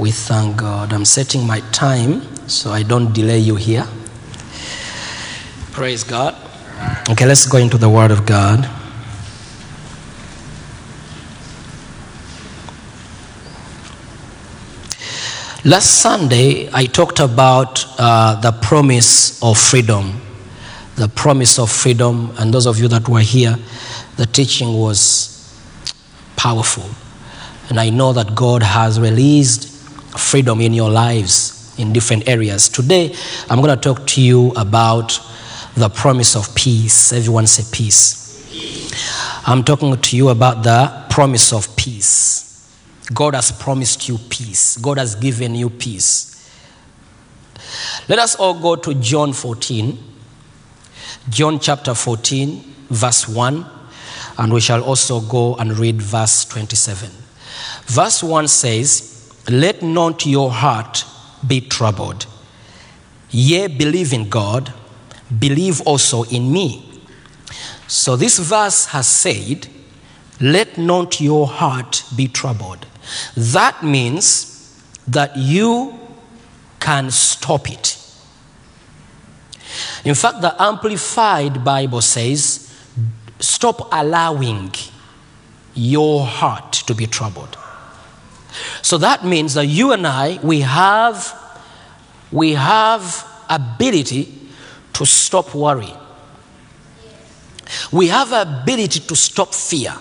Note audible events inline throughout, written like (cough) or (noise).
We thank God. I'm setting my time so I don't delay you here. Praise God. Okay, let's go into the Word of God. Last Sunday, I talked about uh, the promise of freedom. The promise of freedom. And those of you that were here, the teaching was powerful. And I know that God has released freedom in your lives in different areas. Today, I'm going to talk to you about the promise of peace. Everyone say peace. I'm talking to you about the promise of peace. God has promised you peace. God has given you peace. Let us all go to John 14. John chapter 14, verse 1, and we shall also go and read verse 27. Verse 1 says, Let not your heart be troubled. Ye believe in God, believe also in me. So this verse has said, Let not your heart be troubled. That means that you can stop it. In fact, the Amplified Bible says, Stop allowing your heart to be troubled. So that means that you and I, we have, we have ability to stop worry. We have ability to stop fear.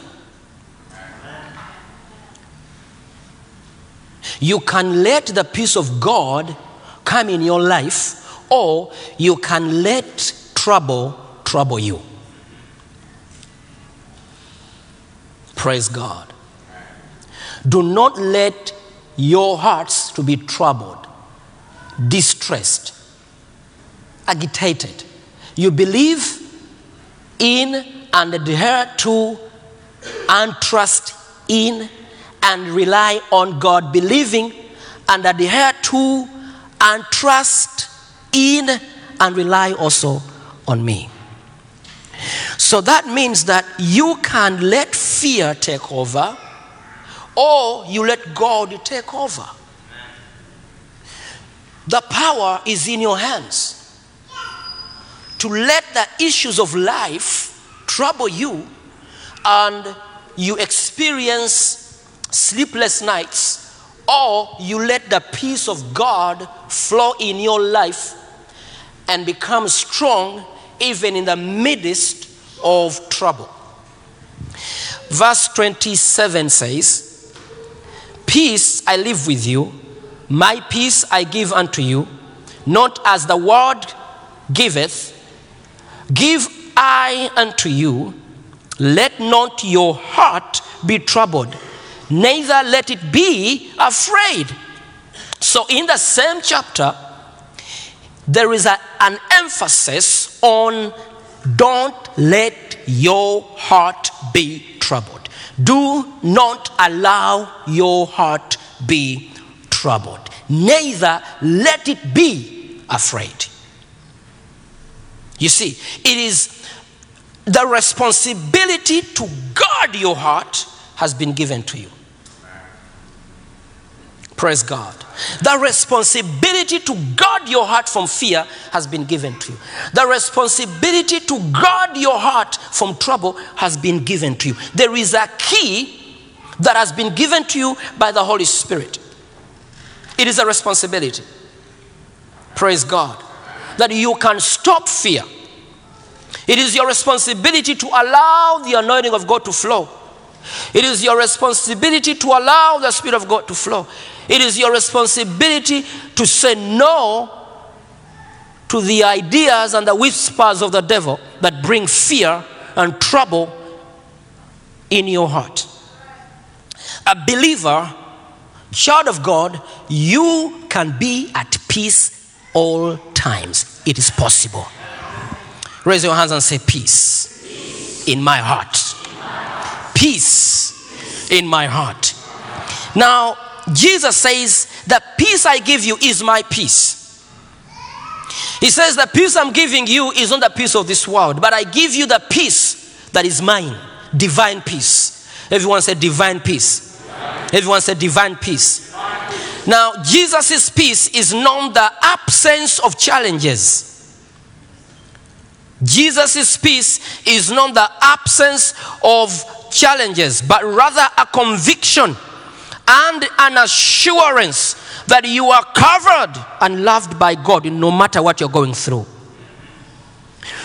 You can let the peace of God come in your life, or you can let trouble trouble you. Praise God. Do not let your hearts to be troubled, distressed, agitated. You believe in and adhere to and trust in and rely on God, believing and adhere to and trust in and rely also on me. So that means that you can let fear take over or you let God take over. The power is in your hands to let the issues of life trouble you and you experience sleepless nights, or you let the peace of God flow in your life and become strong even in the midst of trouble. Verse 27 says, Peace I live with you, my peace I give unto you, not as the world giveth, give I unto you. Let not your heart be troubled, neither let it be afraid. So, in the same chapter, there is a- an emphasis on don't let your heart be troubled. Do not allow your heart be troubled. Neither let it be afraid. You see, it is the responsibility to guard your heart has been given to you. Praise God. The responsibility to guard your heart from fear has been given to you. The responsibility to guard your heart from trouble has been given to you. There is a key that has been given to you by the Holy Spirit. It is a responsibility. Praise God. That you can stop fear. It is your responsibility to allow the anointing of God to flow. It is your responsibility to allow the Spirit of God to flow. It is your responsibility to say no to the ideas and the whispers of the devil that bring fear and trouble in your heart. A believer child of God, you can be at peace all times. It is possible. Raise your hands and say, Peace, in my heart. Peace in my heart. Now, Jesus says, The peace I give you is my peace. He says, The peace I'm giving you is not the peace of this world, but I give you the peace that is mine, divine peace. Everyone said, Divine peace. Everyone said, Divine peace. Now, Jesus' peace is not the absence of challenges. Jesus' peace is not the absence of challenges, but rather a conviction and an assurance that you are covered and loved by God no matter what you're going through.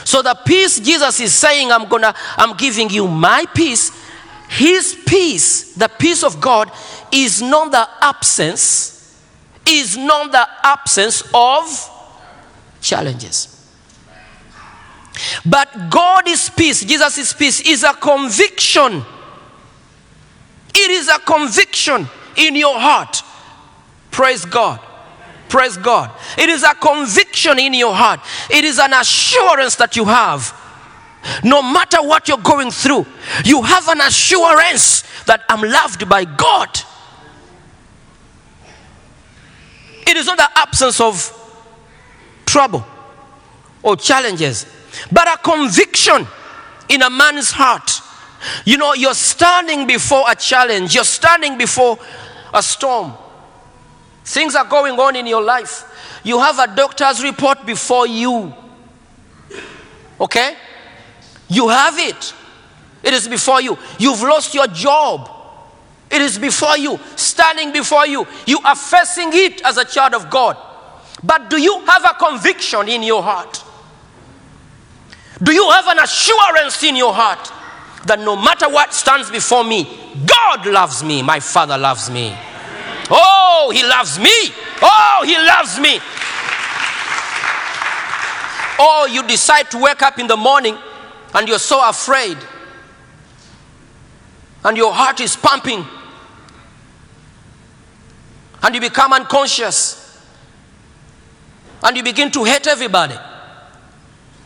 So the peace Jesus is saying, I'm gonna, I'm giving you my peace. His peace, the peace of God, is not the absence, is not the absence of challenges. But God's peace, Jesus' peace, is a conviction. It is a conviction in your heart. Praise God. Praise God. It is a conviction in your heart. It is an assurance that you have. No matter what you're going through, you have an assurance that I'm loved by God. It is not the absence of trouble or challenges, but a conviction in a man's heart. You know, you're standing before a challenge, you're standing before a storm. Things are going on in your life. You have a doctor's report before you. Okay? You have it. It is before you. You've lost your job. It is before you, standing before you. You are facing it as a child of God. But do you have a conviction in your heart? Do you have an assurance in your heart that no matter what stands before me, God loves me, my Father loves me? Oh, He loves me. Oh, He loves me. Or you decide to wake up in the morning and you're so afraid, and your heart is pumping, and you become unconscious, and you begin to hate everybody,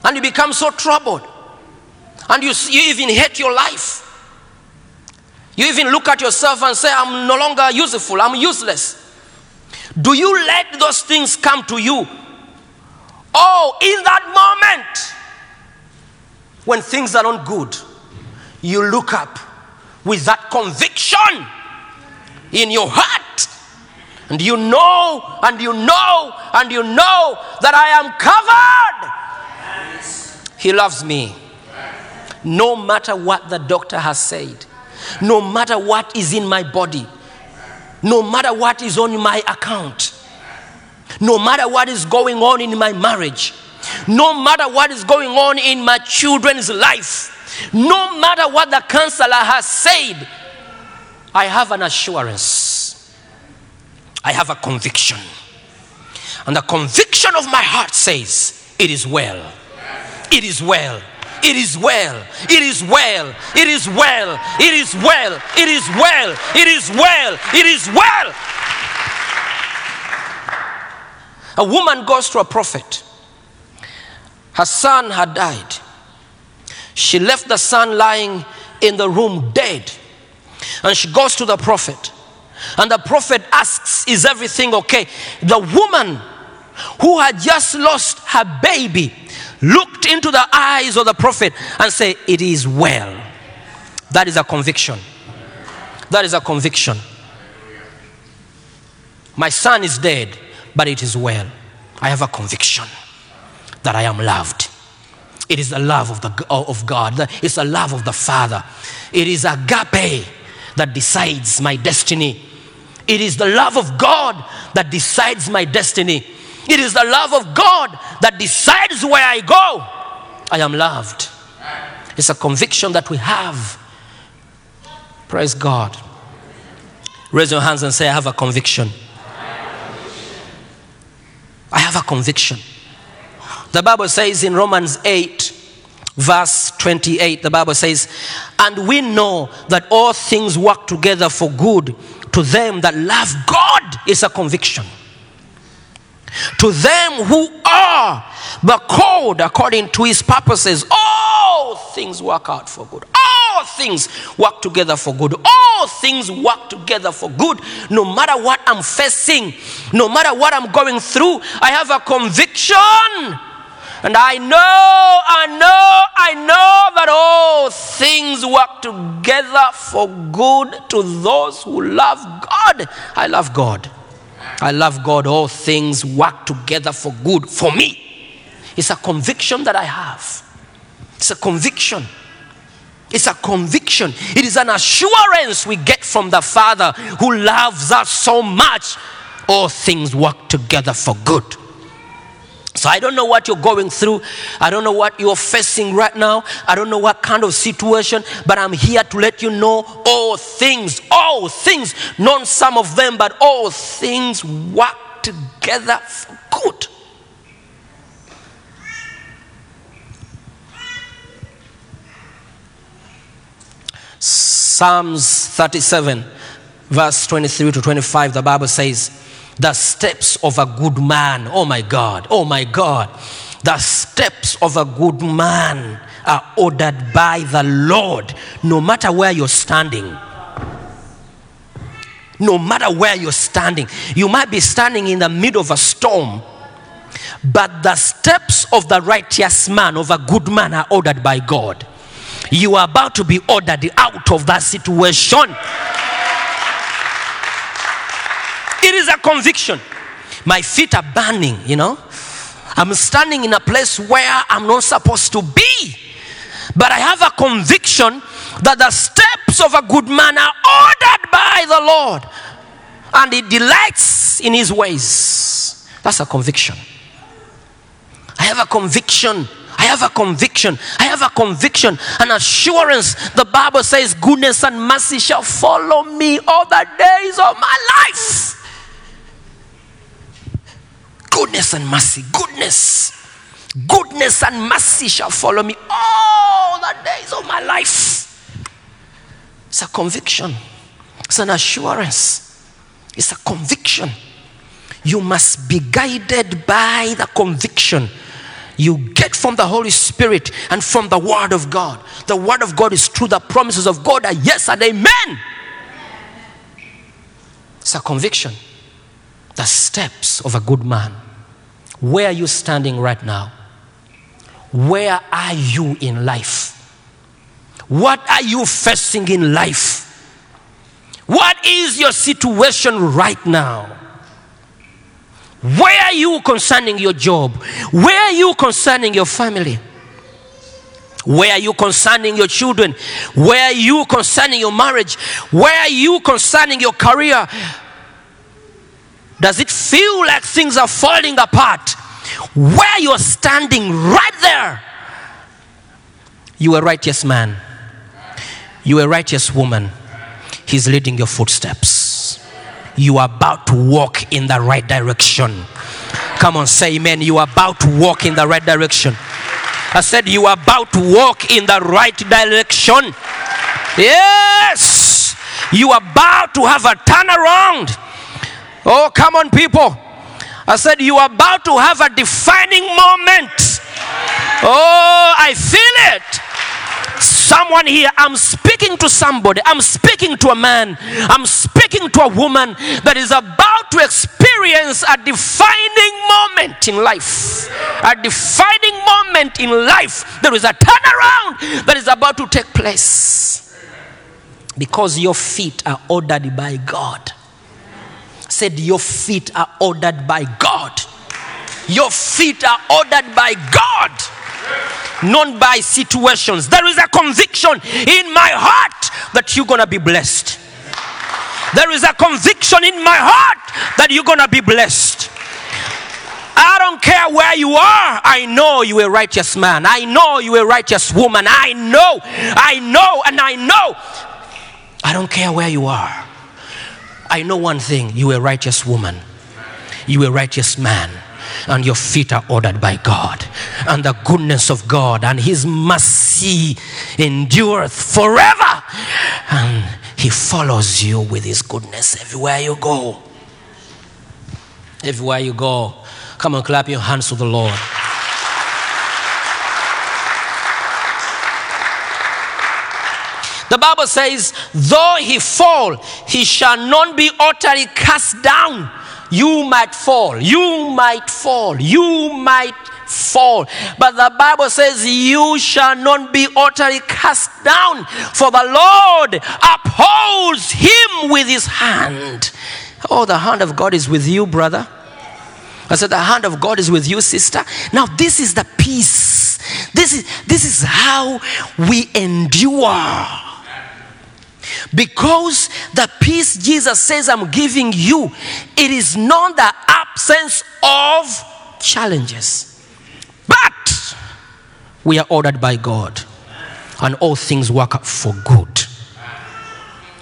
and you become so troubled, and you, you even hate your life. You even look at yourself and say, I'm no longer useful, I'm useless. Do you let those things come to you? Oh, in that moment, when things are not good, you look up with that conviction in your heart. And you know, and you know, and you know that I am covered. He loves me. No matter what the doctor has said, no matter what is in my body, no matter what is on my account, no matter what is going on in my marriage, no matter what is going on in my children's life, no matter what the counselor has said, I have an assurance. I have a conviction. And the conviction of my heart says, It is well. It is well. It is well. It is well. It is well. It is well. It is well. It is well. It is well. A woman goes to a prophet. Her son had died. She left the son lying in the room dead. And she goes to the prophet. And the prophet asks, Is everything okay? The woman who had just lost her baby looked into the eyes of the prophet and say, It is well. That is a conviction. That is a conviction. My son is dead, but it is well. I have a conviction that I am loved. It is the love of, the, of God, it's the love of the Father. It is agape that decides my destiny. It is the love of God that decides my destiny. It is the love of God that decides where I go. I am loved. It's a conviction that we have. Praise God. Raise your hands and say, I have a conviction. I have a conviction. The Bible says in Romans 8, verse 28, the Bible says, And we know that all things work together for good to them that love God is a conviction. To them who are the called according to his purposes, all things work out for good. All things work together for good. All things work together for good. No matter what I'm facing, no matter what I'm going through, I have a conviction. And I know, I know, I know that all things work together for good to those who love God. I love God. I love God. All things work together for good for me. It's a conviction that I have. It's a conviction. It's a conviction. It is an assurance we get from the Father who loves us so much. All things work together for good. So I don't know what you're going through. I don't know what you're facing right now. I don't know what kind of situation, but I'm here to let you know all things, all things, not some of them, but all things work together for good. Psalms 37, verse 23 to 25, the Bible says, The steps of a good man, oh my God, oh my God, the steps of a good man are ordered by the Lord, no matter where you're standing. No matter where you're standing, you might be standing in the middle of a storm, but the steps of the righteous man, of a good man, are ordered by God. You are about to be ordered out of that situation. It is a conviction. My feet are burning, you know. I'm standing in a place where I'm not supposed to be. But I have a conviction that the steps of a good man are ordered by the Lord. And he delights in his ways. That's a conviction. I have a conviction. I have a conviction. I have a conviction, an assurance. The Bible says, Goodness and mercy shall follow me all the days of my life. Goodness and mercy, goodness, goodness and mercy shall follow me all the days of my life. It's a conviction, it's an assurance, it's a conviction. You must be guided by the conviction you get from the Holy Spirit and from the Word of God. The Word of God is true, the promises of God are yes and amen. It's a conviction. The steps of a good man. Where are you standing right now? Where are you in life? What are you facing in life? What is your situation right now? Where are you concerning your job? Where are you concerning your family? Where are you concerning your children? Where are you concerning your marriage? Where are you concerning your career? Does it feel like things are falling apart? Where you're standing right there, you a righteous man, you a righteous woman. He's leading your footsteps you are about to walk in the right direction. Come on, say amen. You are about to walk in the right direction. I said, You are about to walk in the right direction. Yes, you are about to have a turnaround. Oh, come on, people. I said, You are about to have a defining moment. Oh, I feel it someone here, I'm speaking to somebody, I'm speaking to a man, I'm speaking to a woman that is about to experience a defining moment in life. A defining moment in life. There is a turnaround that is about to take place. Because your feet are ordered by God. Said, Your feet are ordered by God. Your feet are ordered by God not by situations. There is a conviction in my heart that you're going to be blessed. There is a conviction in my heart that you're going to be blessed. I don't care where you are. I know you're a righteous man. I know you're a righteous woman. I know, I know, and I know. I don't care where you are. I know one thing you're a righteous woman, you're a righteous man and your feet are ordered by God. And the goodness of God and His mercy endureth forever. And He follows you with His goodness everywhere you go. Everywhere you go. Come on, clap your hands to the Lord. The Bible says, though he fall, he shall not be utterly cast down. You might fall, you might fall, you might fall. But the Bible says, You shall not be utterly cast down, for the Lord upholds him with his hand. Oh, the hand of God is with you, brother. I said, The hand of God is with you, sister. Now, this is the peace. This is, this is how we endure. Because the peace Jesus says, I'm giving you, it is not the absence of challenges. But we are ordered by God, and all things work for good.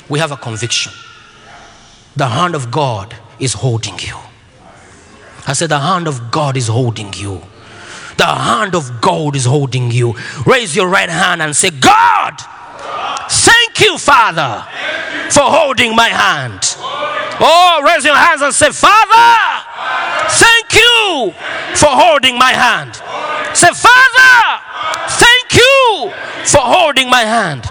We have a conviction. The hand of God is holding you. I said, The hand of God is holding you. The hand of God is holding you. Raise your right hand and say, God, thank you, Father, for holding my hand. Oh, raise your hands and say, Father, thank you for holding my hand. Say, Father, thank you for holding my hand.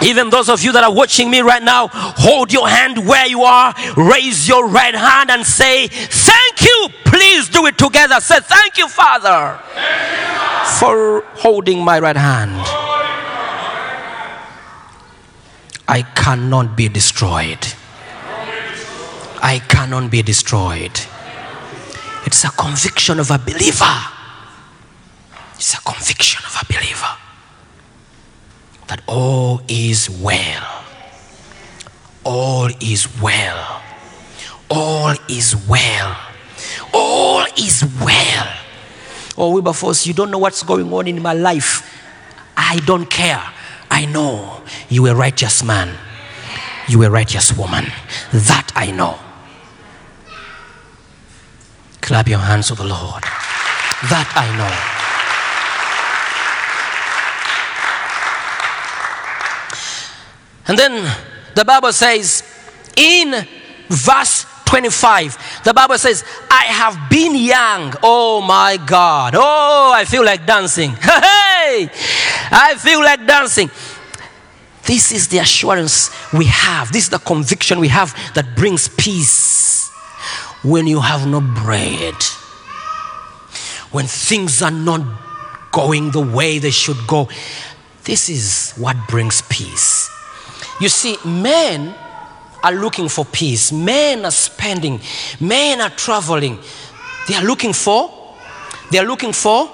Even those of you that are watching me right now, hold your hand where you are, raise your right hand and say, Thank you. Please do it together. Say, Thank you, Father, for holding my right hand. I cannot be destroyed. I cannot be destroyed. It's a conviction of a believer. It's a conviction of a believer that all is well. All is well. All is well. All is well. Oh, Wilberforce, you don't know what's going on in my life. I don't care. I know you a righteous man. You a righteous woman. That I know. Clap your hands to the Lord. That I know. And then the Bible says in verse 25, the Bible says, I have been young. Oh my God. Oh, I feel like dancing. (laughs) Hey, I feel like dancing. This is the assurance we have. This is the conviction we have that brings peace when you have no bread, when things are not going the way they should go. This is what brings peace. You see, men are looking for peace. Men are spending. Men are traveling. They are looking for. They are looking for.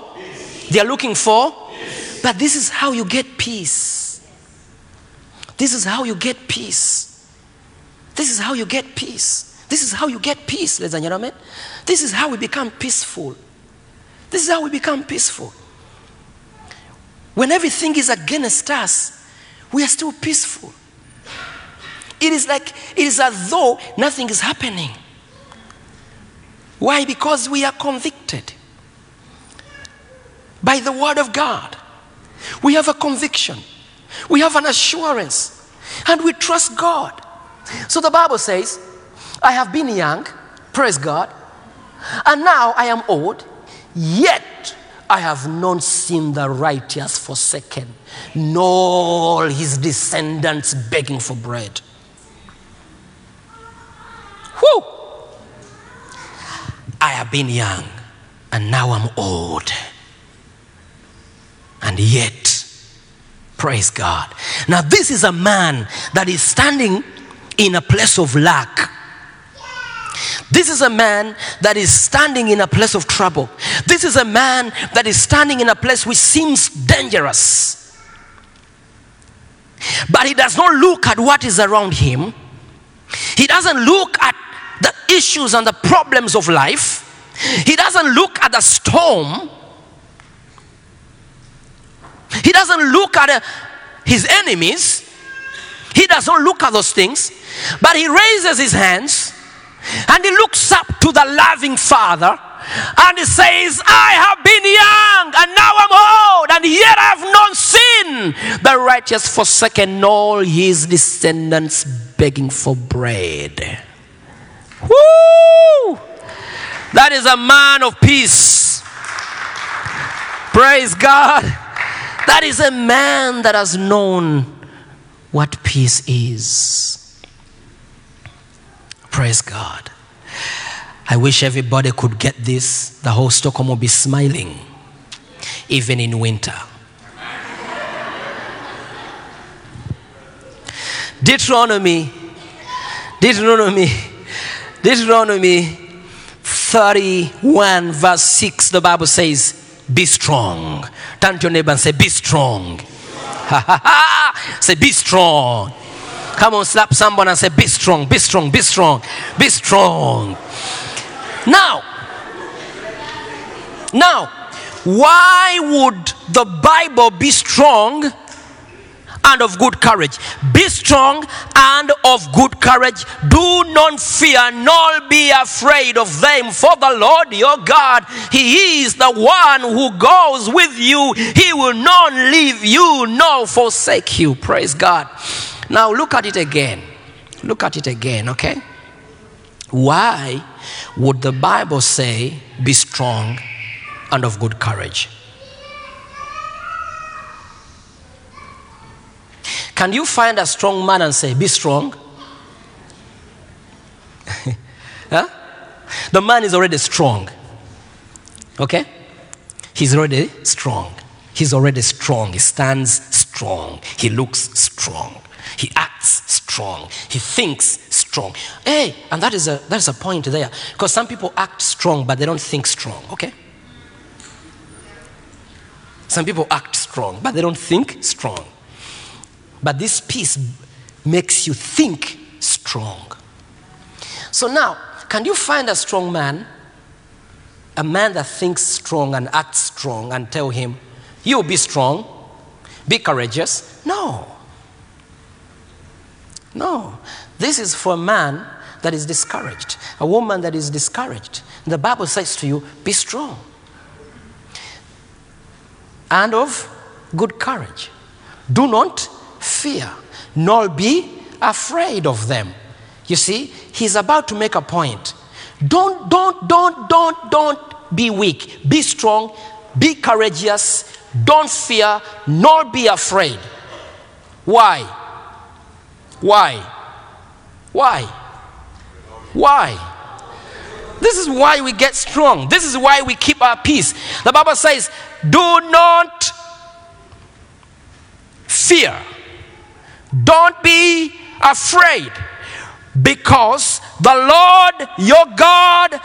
They are looking for. But this is how you get peace. This is how you get peace. This is how you get peace. This is how you get peace, ladies and gentlemen. This is how we become peaceful. This is how we become peaceful. When everything is against us, we are still peaceful. It is like, it is as though nothing is happening. Why? Because we are convicted by the Word of God. We have a conviction, we have an assurance, and we trust God. So the Bible says, I have been young, praise God, and now I am old, yet I have not seen the righteous forsaken, nor his descendants begging for bread. Whew! I have been young and now I'm old. And yet, praise God. Now, this is a man that is standing in a place of lack. This is a man that is standing in a place of trouble. This is a man that is standing in a place which seems dangerous. But he does not look at what is around him. He doesn't look at the issues and the problems of life. He doesn't look at the storm. He doesn't look at uh, his enemies. He does not look at those things. But he raises his hands and he looks up to the loving Father and he says, I have been young and now I'm old, and yet I have not seen the righteous forsaken, all his descendants begging for bread. Woo! That is a man of peace. Praise God. That is a man that has known what peace is. Praise God. I wish everybody could get this. The whole Stockholm will be smiling, even in winter. Deuteronomy, Deuteronomy, Deuteronomy 31, verse 6, the Bible says, Be strong. Turn to your neighbor and say, Be strong. say, Be strong. Come on, slap someone and say, Be strong, be strong, be strong, be strong. Now, now, why would the Bible be strong and of good courage? Be strong and of good courage. Do not fear, nor be afraid of them, for the Lord your God, He is the one who goes with you. He will not leave you nor forsake you. Praise God. Now, look at it again. Look at it again, okay? Why would the Bible say, be strong and of good courage? Can you find a strong man and say, be strong? (laughs) huh? The man is already strong. Okay? He's already strong. He's already strong. He stands strong. He looks strong. He acts strong. He thinks strong. Hey, and that is a that is a point there. Because some people act strong, but they don't think strong. Okay? Some people act strong, but they don't think strong. But this peace makes you think strong. So now, can you find a strong man, a man that thinks strong and acts strong, and tell him, You be strong, be courageous? No. No. This is for a man that is discouraged, a woman that is discouraged. The Bible says to you, Be strong and of good courage. Do not fear, nor be afraid of them. You see, he's about to make a point. Don't, don't, don't, don't, don't be weak. Be strong, be courageous, don't fear, nor be afraid. Why? Why? Why? Why? This is why we get strong. This is why we keep our peace. The Bible says, Do not fear. Don't be afraid. Because the Lord your God,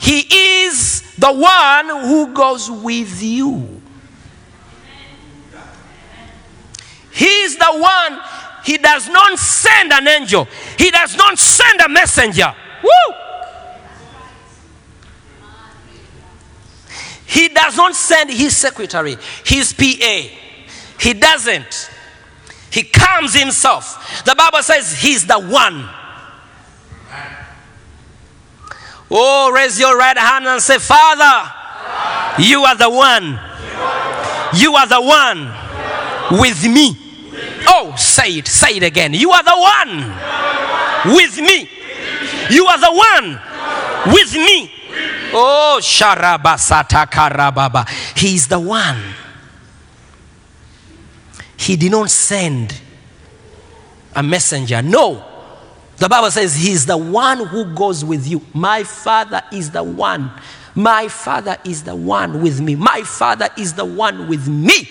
He is the one who goes with you. He is the one, He does not send an angel, He does not send a messenger. Woo! He does not send his secretary, his PA. He doesn't. He calms himself. The Bible says he's the one. Oh, raise your right hand and say, Father, you are the one. You are the one with me. Oh, say it, say it again. You are the one with me. You are the one with me. Oh, Sharabasata Karababa. He's the one. He did not send a messenger. No. The Bible says he is the one who goes with you. My father is the one. My father is the one with me. My father is the one with me.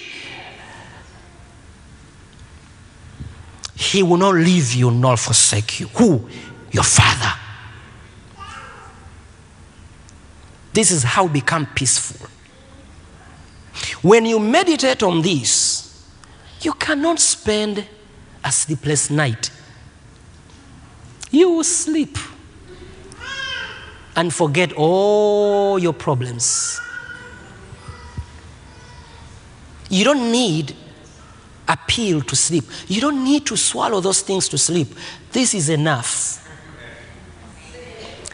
He will not leave you nor forsake you. Who? Your father. This is how become peaceful. When you meditate on this, you cannot spend a sleepless night. You will sleep and forget all your problems. You don't need a pill to sleep. You don't need to swallow those things to sleep. This is enough.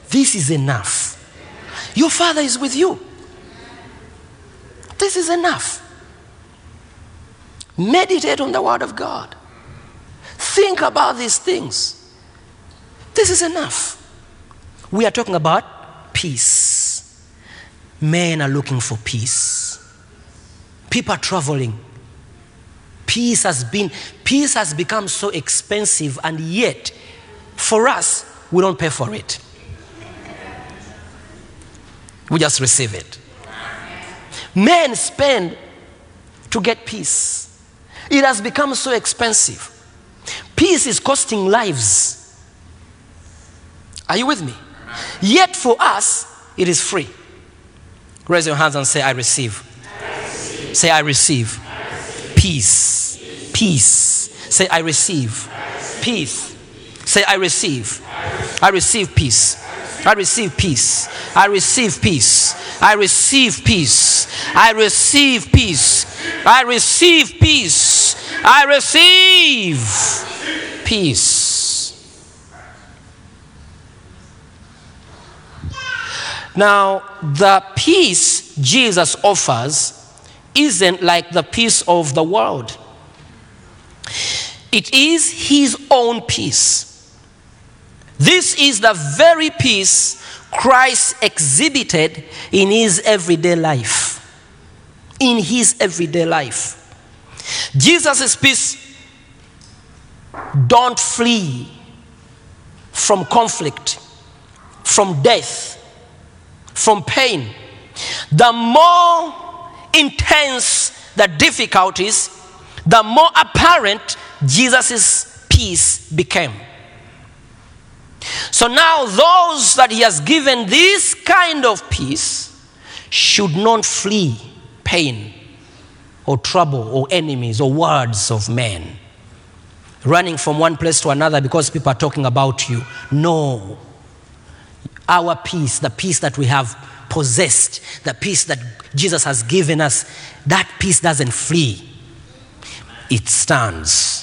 This is enough. Your father is with you. This is enough. Meditate on the Word of God. Think about these things. This is enough. We are talking about peace. Men are looking for peace. People are traveling. Peace has been peace has become so expensive and yet for us we don't pay for it. We just receive it. Men spend to get peace. It has become so expensive. Peace is costing lives. Are you with me? Yet for us, it is free. Raise your hands and say, I receive. Say, I receive. Peace. Peace. Say, I receive. Peace. Say, I receive. I receive peace. I receive peace. I receive peace. I receive peace. I receive peace. I receive peace. I receive peace. Now, the peace Jesus offers isn't like the peace of the world, it is his own peace. This is the very peace Christ exhibited in his everyday life. In his everyday life. Jesus' peace don't flee from conflict, from death, from pain. The more intense the difficulties, the more apparent Jesus' peace became. So now, those that he has given this kind of peace should not flee pain or trouble or enemies or words of men. Running from one place to another because people are talking about you. No. Our peace, the peace that we have possessed, the peace that Jesus has given us, that peace doesn't flee, it stands.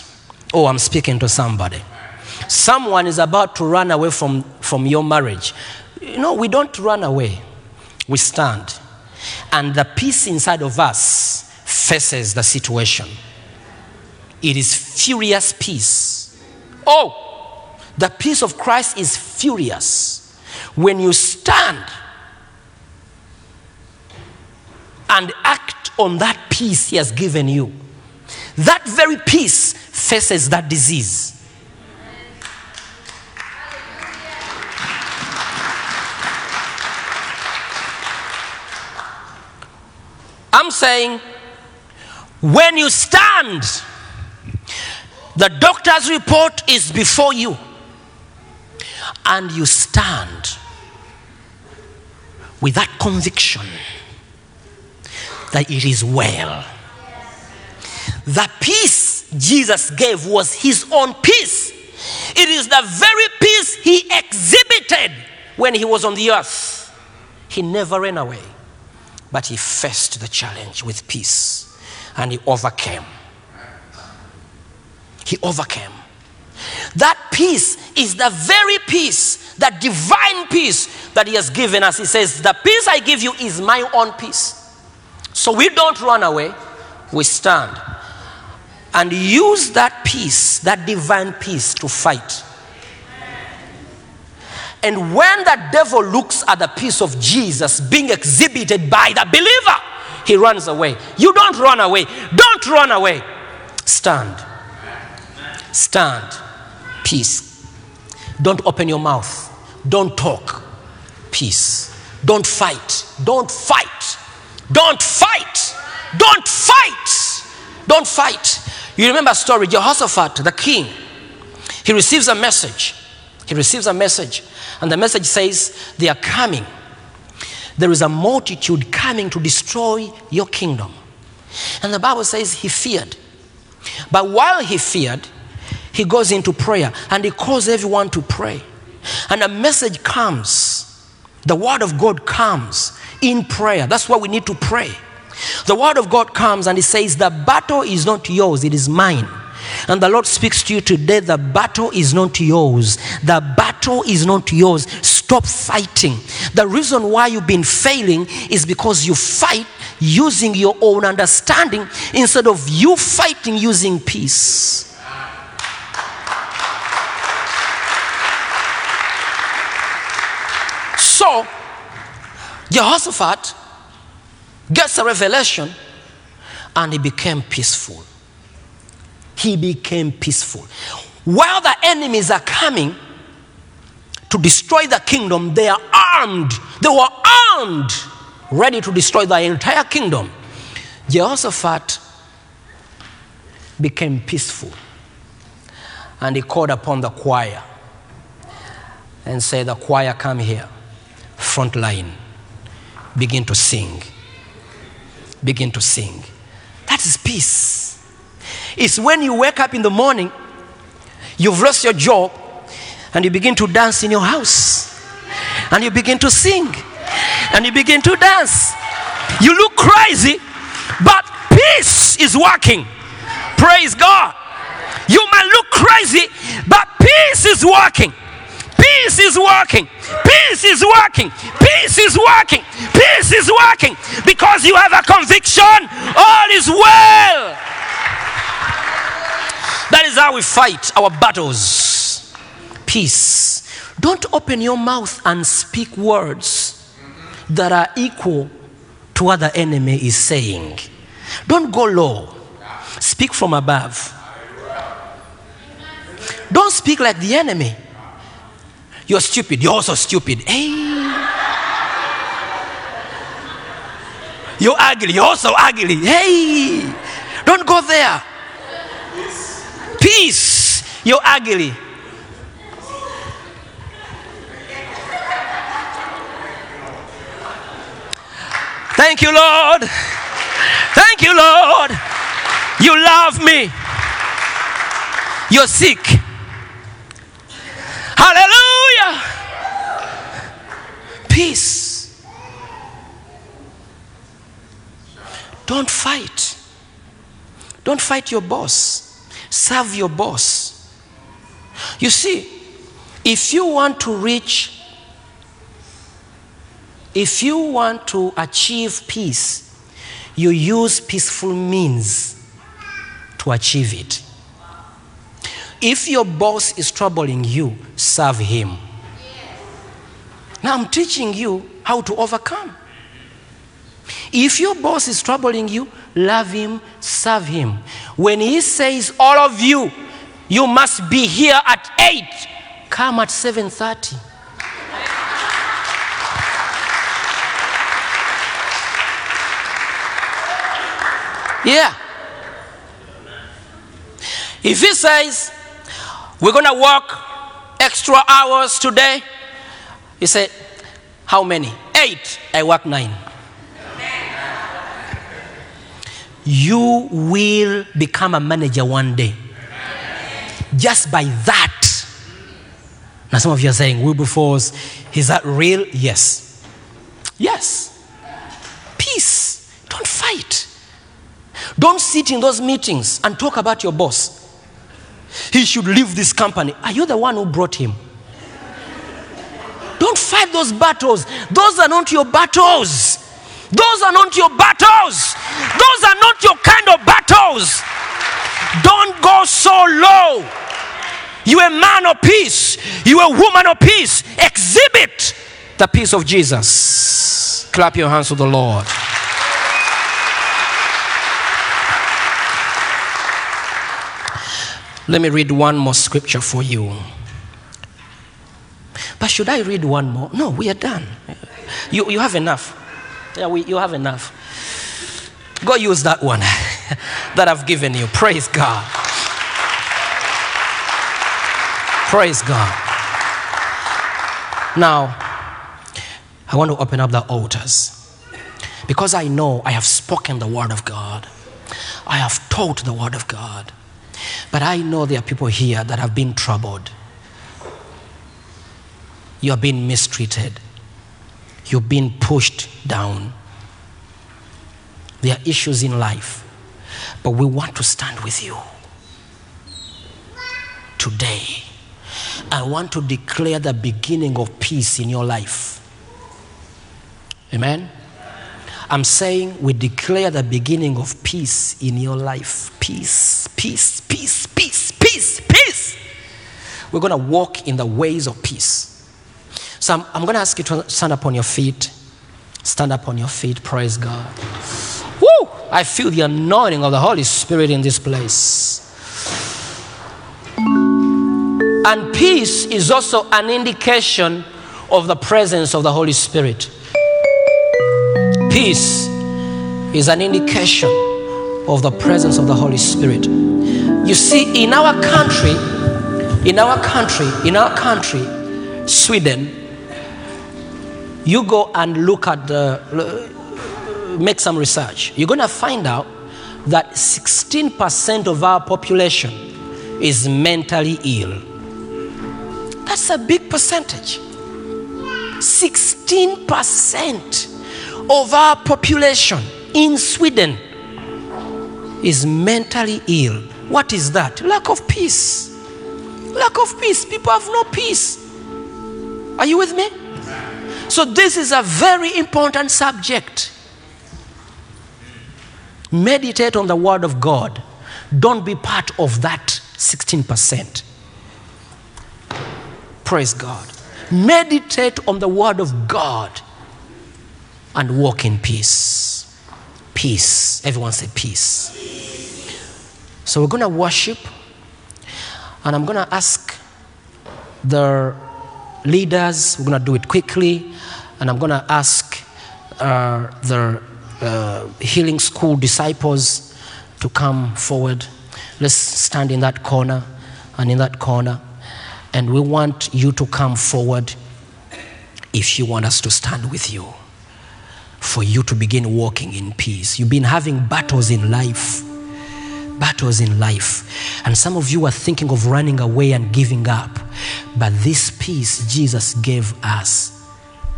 Oh, I'm speaking to somebody. Someone is about to run away from, from your marriage. You know, we don't run away, we stand. And the peace inside of us faces the situation. It is furious peace. Oh, the peace of Christ is furious. When you stand and act on that peace He has given you, that very peace faces that disease. I'm saying when you stand, the doctor's report is before you, and you stand with that conviction that it is well. The peace Jesus gave was his own peace. It is the very peace he exhibited when he was on the earth. He never ran away, but he faced the challenge with peace and he overcame. He overcame. That peace is the very peace, that divine peace that he has given us. He says, The peace I give you is my own peace. So we don't run away, we stand and use that peace, that divine peace, to fight. And when the devil looks at the peace of Jesus being exhibited by the believer, he runs away. You don't run away. Don't run away. Stand. Stand. Peace. Don't open your mouth. Don't talk. Peace. Don't fight. Don't fight. Don't fight. Don't fight. Don't fight. You remember a story Jehoshaphat, the king, he receives a message. He receives a message, and the message says, They are coming. There is a multitude coming to destroy your kingdom. And the Bible says he feared. But while he feared, he goes into prayer and he calls everyone to pray. And a message comes. The word of God comes in prayer. That's why we need to pray. The word of God comes and he says, The battle is not yours, it is mine. And the Lord speaks to you today the battle is not yours. The battle is not yours. Stop fighting. The reason why you've been failing is because you fight using your own understanding instead of you fighting using peace. So, Jehoshaphat gets a revelation and he became peaceful. He became peaceful. While the enemies are coming to destroy the kingdom, they are armed. They were armed, ready to destroy the entire kingdom. Jehoshaphat became peaceful and he called upon the choir and said, The choir, come here, front line, begin to sing. Begin to sing. That is peace. It's when you wake up in the morning, you've lost your job, and you begin to dance in your house, and you begin to sing, and you begin to dance. You look crazy, but peace is working. Praise God. You might look crazy, but peace is working. Peace is working. Peace is working. Peace is working. Peace is working because you have a conviction. All is well. That is how we fight our battles. Peace. Don't open your mouth and speak words that are equal to what the enemy is saying. Don't go low. Speak from above. Don't speak like the enemy. You're stupid. You're also stupid. Hey. You're ugly. You're also ugly. Hey. Don't go there. Peace. You're ugly. Thank you, Lord. Thank you, Lord. You love me. You're sick. Hallelujah. Peace. Don't fight. Don't fight your boss. Serve your boss. You see, if you want to reach, if you want to achieve peace, you use peaceful means to achieve it. If your boss is troubling you, serve him. Now I'm teaching you how to overcome. If your boss is troubling you, love him, serve him. When he says, all of you, you must be here at 8, come at 7:30. Yeah. If he says, we're going to work extra hours today, he said, how many? Eight. I work nine. You will become a manager one day. Just by that. Now, some of you are saying, Wilberforce, is that real? Yes. Yes. Peace. Don't fight. Don't sit in those meetings and talk about your boss. He should leave this company. Are you the one who brought him? Don't fight those battles. Those are not your battles. Those are not your battles. Those are not your kind of battles. Don't go so low. You're a man of peace. You're a woman of peace. Exhibit the peace of Jesus. Clap your hands to the Lord. Let me read one more scripture for you. But should I read one more? No, we are done. You, you have enough. Yeah, we, you have enough. Go use that one (laughs) that I've given you. Praise God. Praise God. Now, I want to open up the altars because I know I have spoken the word of God. I have taught the word of God. But I know there are people here that have been troubled. You are being mistreated. You've been pushed down. There are issues in life. But we want to stand with you. Today, I want to declare the beginning of peace in your life. Amen. I'm saying we declare the beginning of peace in your life. Peace, peace, peace, peace, peace, peace. We're going to walk in the ways of peace. So I'm, I'm going to ask you to stand up on your feet. Stand up on your feet. Praise God. Woo! I feel the anointing of the Holy Spirit in this place. And peace is also an indication of the presence of the Holy Spirit. Peace is an indication of the presence of the Holy Spirit. You see, in our country, in our country, in our country, Sweden, you go and look at the, make some research. You're going to find out that 16% of our population is mentally ill. That's a big percentage. 16% of our population in Sweden is mentally ill. What is that? Lack of peace. Lack of peace. People have no peace. Are you with me? So, this is a very important subject. Meditate on the Word of God. Don't be part of that 16%. Praise God. Meditate on the Word of God and walk in peace. Peace. Everyone say peace. So we're going to worship, and I'm going to ask the leaders, we're going to do it quickly, and I'm going to ask uh, the uh, healing school disciples to come forward. Let's stand in that corner and in that corner. And we want you to come forward if you want us to stand with you, for you to begin walking in peace. You've been having battles in life, battles in life. And some of you are thinking of running away and giving up. But this peace Jesus gave us,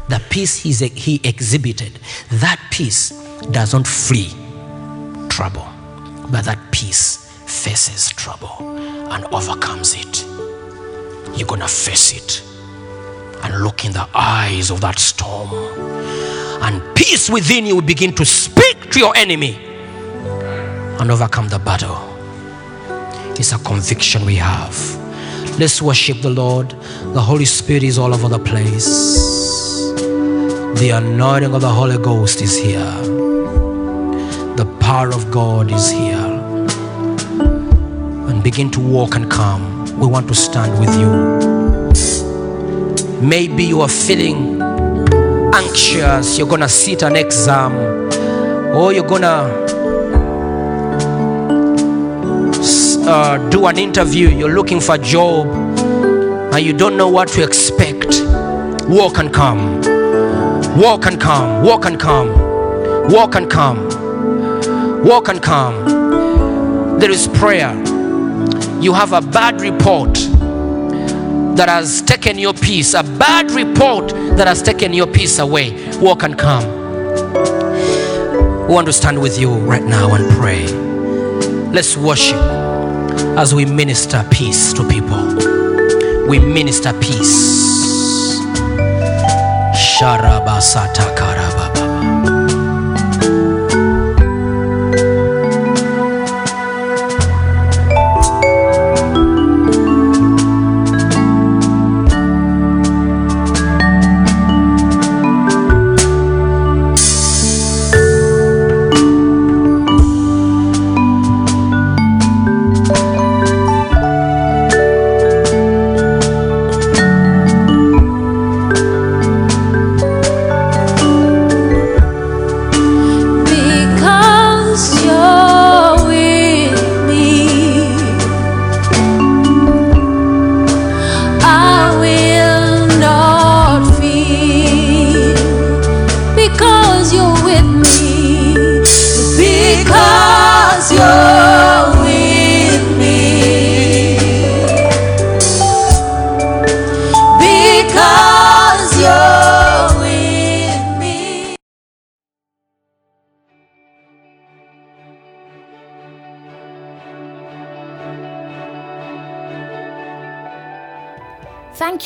the peace he exhibited, that peace does not flee trouble, but that peace faces trouble and overcomes it. You're going to face it and look in the eyes of that storm. And peace within you will begin to speak to your enemy and overcome the battle. It's a conviction we have. Let's worship the Lord. The Holy Spirit is all over the place. The anointing of the Holy Ghost is here. The power of God is here. And begin to walk and come. We want to stand with you. Maybe you are feeling anxious, you're gonna sit an exam, or you're gonna s- uh, do an interview, you're looking for a job, and you don't know what to expect. Walk and come. Walk and come. Walk and come. Walk and come. Walk and come. There is prayer. You have a bad report that has taken your peace, a bad report that has taken your peace away. Walk and come. We want to stand with you right now and pray. Let's worship as we minister peace to people. We minister peace. Sharabasata karababa.